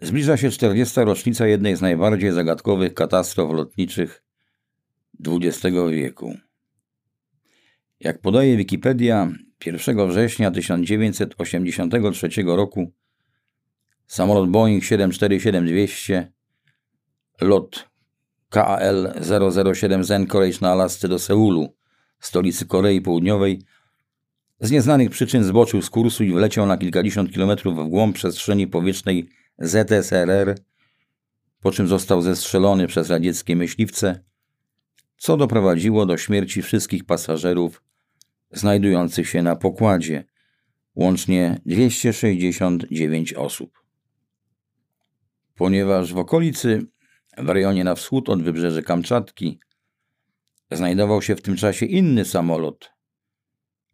Zbliża się 40. rocznica jednej z najbardziej zagadkowych katastrof lotniczych XX wieku. Jak podaje Wikipedia, 1 września 1983 roku samolot Boeing 747-200 lot KAL 007 z Anchorage na Alasce do Seulu, stolicy Korei Południowej, z nieznanych przyczyn zboczył z kursu i wleciał na kilkadziesiąt kilometrów w głąb przestrzeni powietrznej ZSRR, po czym został zestrzelony przez radzieckie myśliwce, co doprowadziło do śmierci wszystkich pasażerów znajdujących się na pokładzie, łącznie 269 osób. Ponieważ w okolicy, w rejonie na wschód od wybrzeży Kamczatki, znajdował się w tym czasie inny samolot,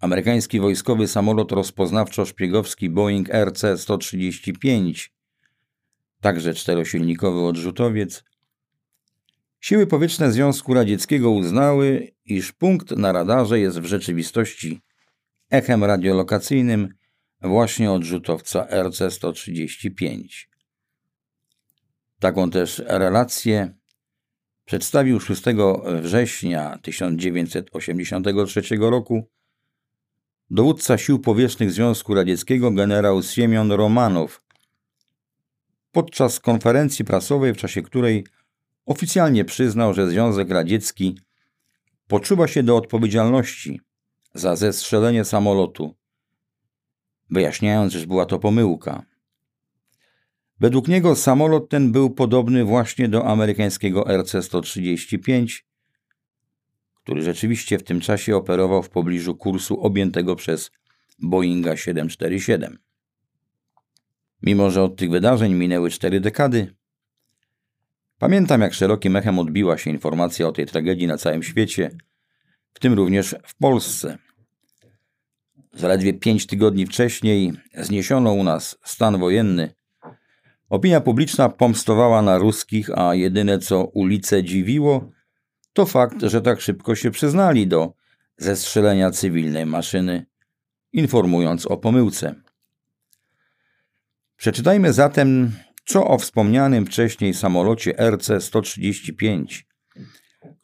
amerykański wojskowy samolot rozpoznawczo-szpiegowski Boeing RC-135, także czterosilnikowy odrzutowiec, siły powietrzne Związku Radzieckiego uznały, iż punkt na radarze jest w rzeczywistości echem radiolokacyjnym właśnie odrzutowca RC-135. Taką też relację przedstawił 6 września 1983 roku dowódca sił powietrznych Związku Radzieckiego generał Siemion Romanow podczas konferencji prasowej, w czasie której oficjalnie przyznał, że Związek Radziecki poczuwa się do odpowiedzialności za zestrzelenie samolotu, wyjaśniając, że była to pomyłka. Według niego samolot ten był podobny właśnie do amerykańskiego RC-135, który rzeczywiście w tym czasie operował w pobliżu kursu objętego przez Boeinga 747. Mimo, że od tych wydarzeń minęły cztery dekady, pamiętam jak szerokim echem odbiła się informacja o tej tragedii na całym świecie, w tym również w Polsce. Zaledwie pięć tygodni wcześniej zniesiono u nas stan wojenny. Opinia publiczna pomstowała na ruskich, a jedyne co ulice dziwiło, to fakt, że tak szybko się przyznali do zestrzelenia cywilnej maszyny, informując o pomyłce. Przeczytajmy zatem, co o wspomnianym wcześniej samolocie RC-135,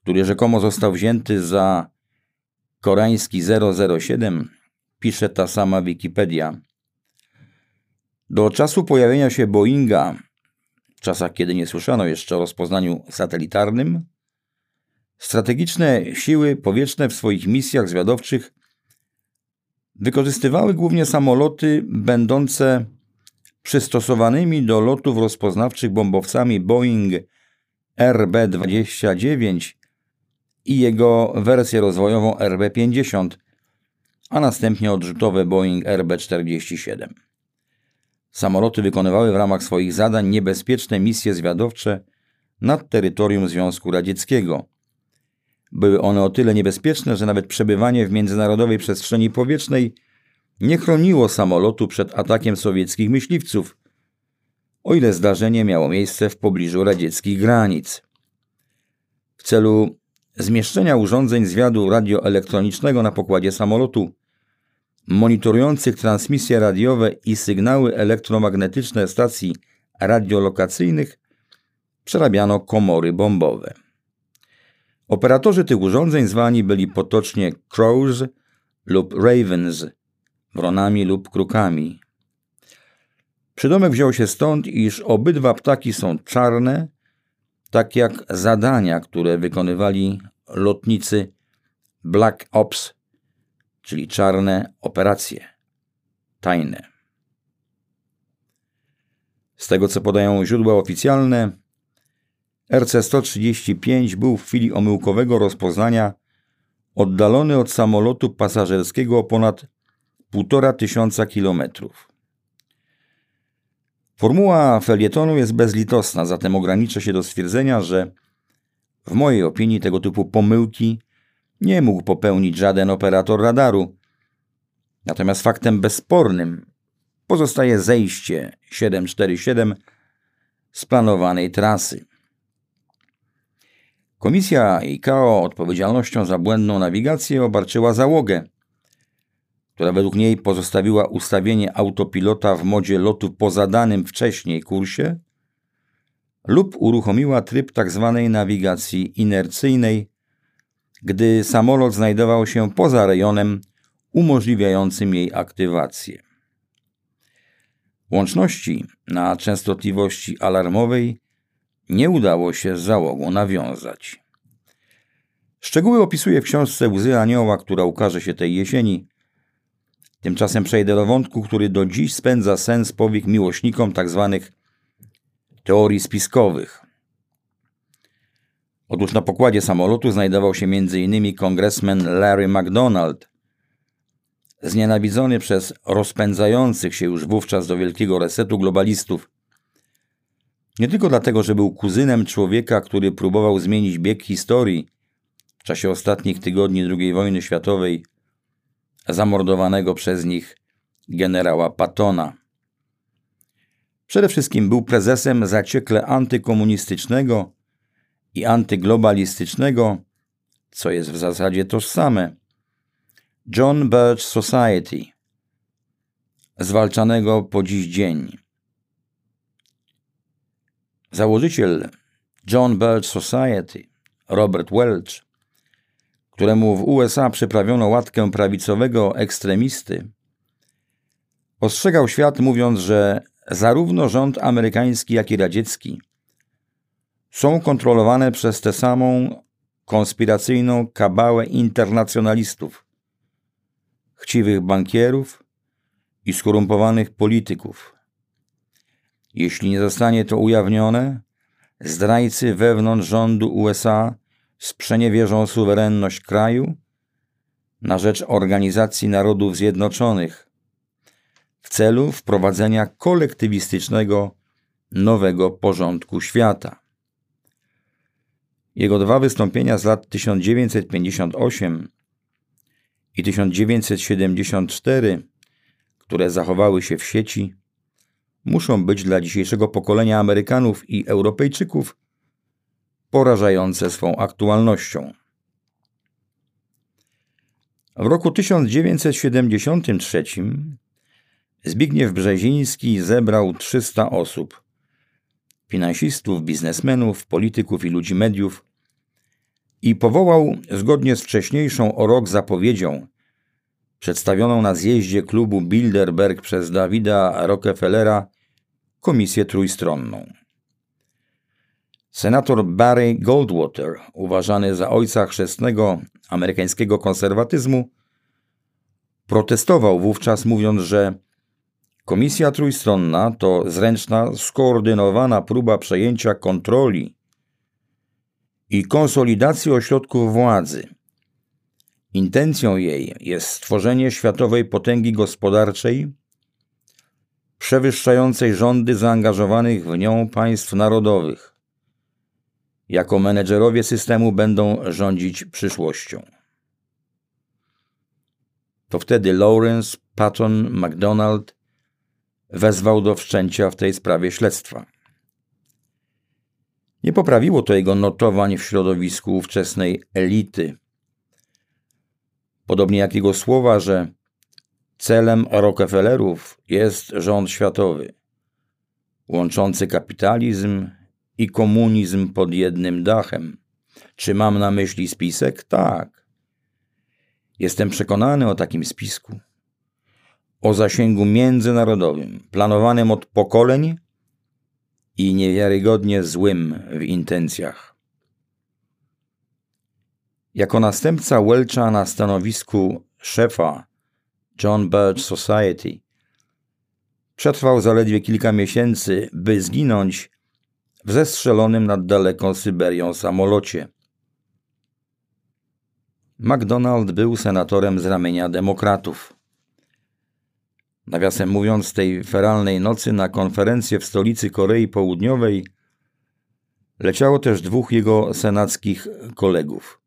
który rzekomo został wzięty za koreański 007, pisze ta sama Wikipedia. Do czasu pojawienia się Boeinga, w czasach kiedy nie słyszano jeszcze o rozpoznaniu satelitarnym, strategiczne siły powietrzne w swoich misjach zwiadowczych wykorzystywały głównie samoloty będące przystosowanymi do lotów rozpoznawczych bombowcami Boeing RB-29 i jego wersję rozwojową RB-50, a następnie odrzutowe Boeing RB-47. Samoloty wykonywały w ramach swoich zadań niebezpieczne misje zwiadowcze nad terytorium Związku Radzieckiego. Były one o tyle niebezpieczne, że nawet przebywanie w międzynarodowej przestrzeni powietrznej nie chroniło samolotu przed atakiem sowieckich myśliwców, o ile zdarzenie miało miejsce w pobliżu radzieckich granic. W celu zmieszczenia urządzeń zwiadu radioelektronicznego na pokładzie samolotu, monitorujących transmisje radiowe i sygnały elektromagnetyczne stacji radiolokacyjnych, przerabiano komory bombowe. Operatorzy tych urządzeń zwani byli potocznie Crows lub Ravens, wronami lub krukami. Przydomek wziął się stąd, iż obydwa ptaki są czarne, tak jak zadania, które wykonywali lotnicy Black Ops, czyli czarne operacje, tajne. Z tego co podają źródła oficjalne, RC-135 był w chwili omyłkowego rozpoznania oddalony od samolotu pasażerskiego o ponad półtora tysiąca kilometrów. Formuła felietonu jest bezlitosna, zatem ograniczę się do stwierdzenia, że w mojej opinii tego typu pomyłki nie mógł popełnić żaden operator radaru. Natomiast faktem bezspornym pozostaje zejście 747 z planowanej trasy. Komisja ICAO odpowiedzialnością za błędną nawigację obarczyła załogę, która według niej pozostawiła ustawienie autopilota w modzie lotu po zadanym wcześniej kursie lub uruchomiła tryb tzw. Tak nawigacji inercyjnej, gdy samolot znajdował się poza rejonem umożliwiającym jej aktywację. Łączności na częstotliwości alarmowej nie udało się z załogą nawiązać. Szczegóły opisuję w książce Łzy Anioła, która ukaże się tej jesieni. Tymczasem przejdę do wątku, który do dziś spędza sens powiek miłośnikom tzw. Tak teorii spiskowych. Otóż na pokładzie samolotu znajdował się m.in. kongresmen Larry McDonald, znienawidzony przez rozpędzających się już wówczas do wielkiego resetu globalistów. Nie tylko dlatego, że był kuzynem człowieka, który próbował zmienić bieg historii w czasie ostatnich tygodni II wojny światowej, zamordowanego przez nich generała Pattona. Przede wszystkim był prezesem zaciekle antykomunistycznego i antyglobalistycznego, co jest w zasadzie tożsame, John Birch Society, zwalczanego po dziś dzień. Założyciel John Birch Society, Robert Welch, któremu w USA przyprawiono łatkę prawicowego ekstremisty, ostrzegał świat mówiąc, że zarówno rząd amerykański, jak i radziecki są kontrolowane przez tę samą konspiracyjną kabałę internacjonalistów, chciwych bankierów i skorumpowanych polityków. Jeśli nie zostanie to ujawnione, zdrajcy wewnątrz rządu USA sprzeniewierzą suwerenność kraju na rzecz Organizacji Narodów Zjednoczonych w celu wprowadzenia kolektywistycznego nowego porządku świata. Jego dwa wystąpienia z lat 1958 i 1974, które zachowały się w sieci, muszą być dla dzisiejszego pokolenia Amerykanów i Europejczyków porażające swą aktualnością. W roku 1973 Zbigniew Brzeziński zebrał 300 osób finansistów, biznesmenów, polityków i ludzi mediów i powołał, zgodnie z wcześniejszą o rok zapowiedzią, przedstawioną na zjeździe klubu Bilderberg przez Dawida Rockefellera, komisję trójstronną. Senator Barry Goldwater, uważany za ojca chrzestnego amerykańskiego konserwatyzmu, protestował wówczas, mówiąc, że Komisja trójstronna to zręczna, skoordynowana próba przejęcia kontroli i konsolidacji ośrodków władzy. Intencją jej jest stworzenie światowej potęgi gospodarczej, przewyższającej rządy zaangażowanych w nią państw narodowych. Jako menedżerowie systemu będą rządzić przyszłością. To wtedy Lawrence, Patton, McDonald wezwał do wszczęcia w tej sprawie śledztwa. Nie poprawiło to jego notowań w środowisku ówczesnej elity. Podobnie jak jego słowa, że celem Rockefellerów jest rząd światowy, łączący kapitalizm i komunizm pod jednym dachem. Czy mam na myśli spisek? Tak. Jestem przekonany o takim spisku o zasięgu międzynarodowym, planowanym od pokoleń i niewiarygodnie złym w intencjach. Jako następca Welcha na stanowisku szefa John Birch Society przetrwał zaledwie kilka miesięcy, by zginąć w zestrzelonym nad daleką Syberią samolocie. MacDonald był senatorem z ramienia demokratów. Nawiasem mówiąc, tej feralnej nocy na konferencję w stolicy Korei Południowej leciało też dwóch jego senackich kolegów,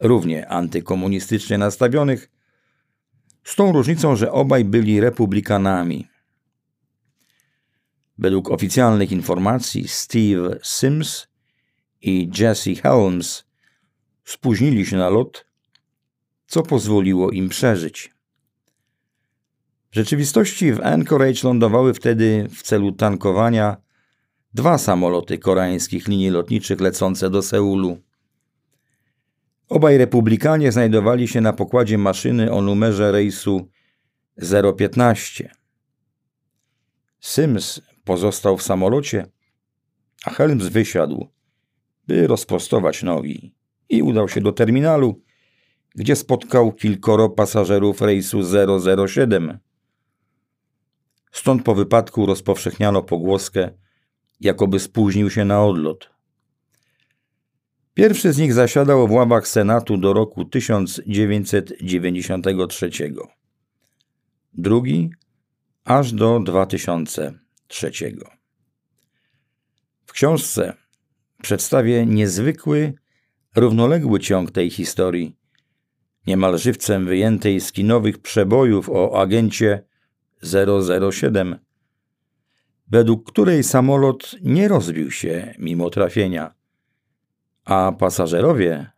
równie antykomunistycznie nastawionych, z tą różnicą, że obaj byli republikanami. Według oficjalnych informacji Steve Sims i Jesse Helms spóźnili się na lot, co pozwoliło im przeżyć. Rzeczywistości w Anchorage lądowały wtedy w celu tankowania dwa samoloty koreańskich linii lotniczych lecące do Seulu. Obaj republikanie znajdowali się na pokładzie maszyny o numerze rejsu 015. Sims pozostał w samolocie, a Helms wysiadł, by rozprostować nogi i udał się do terminalu, gdzie spotkał kilkoro pasażerów rejsu 007. Stąd po wypadku rozpowszechniano pogłoskę, jakoby spóźnił się na odlot. Pierwszy z nich zasiadał w ławach Senatu do roku 1993. Drugi aż do 2003. W książce przedstawię niezwykły, równoległy ciąg tej historii, niemal żywcem wyjętej z kinowych przebojów o agencie 007, według której samolot nie rozbił się mimo trafienia, a pasażerowie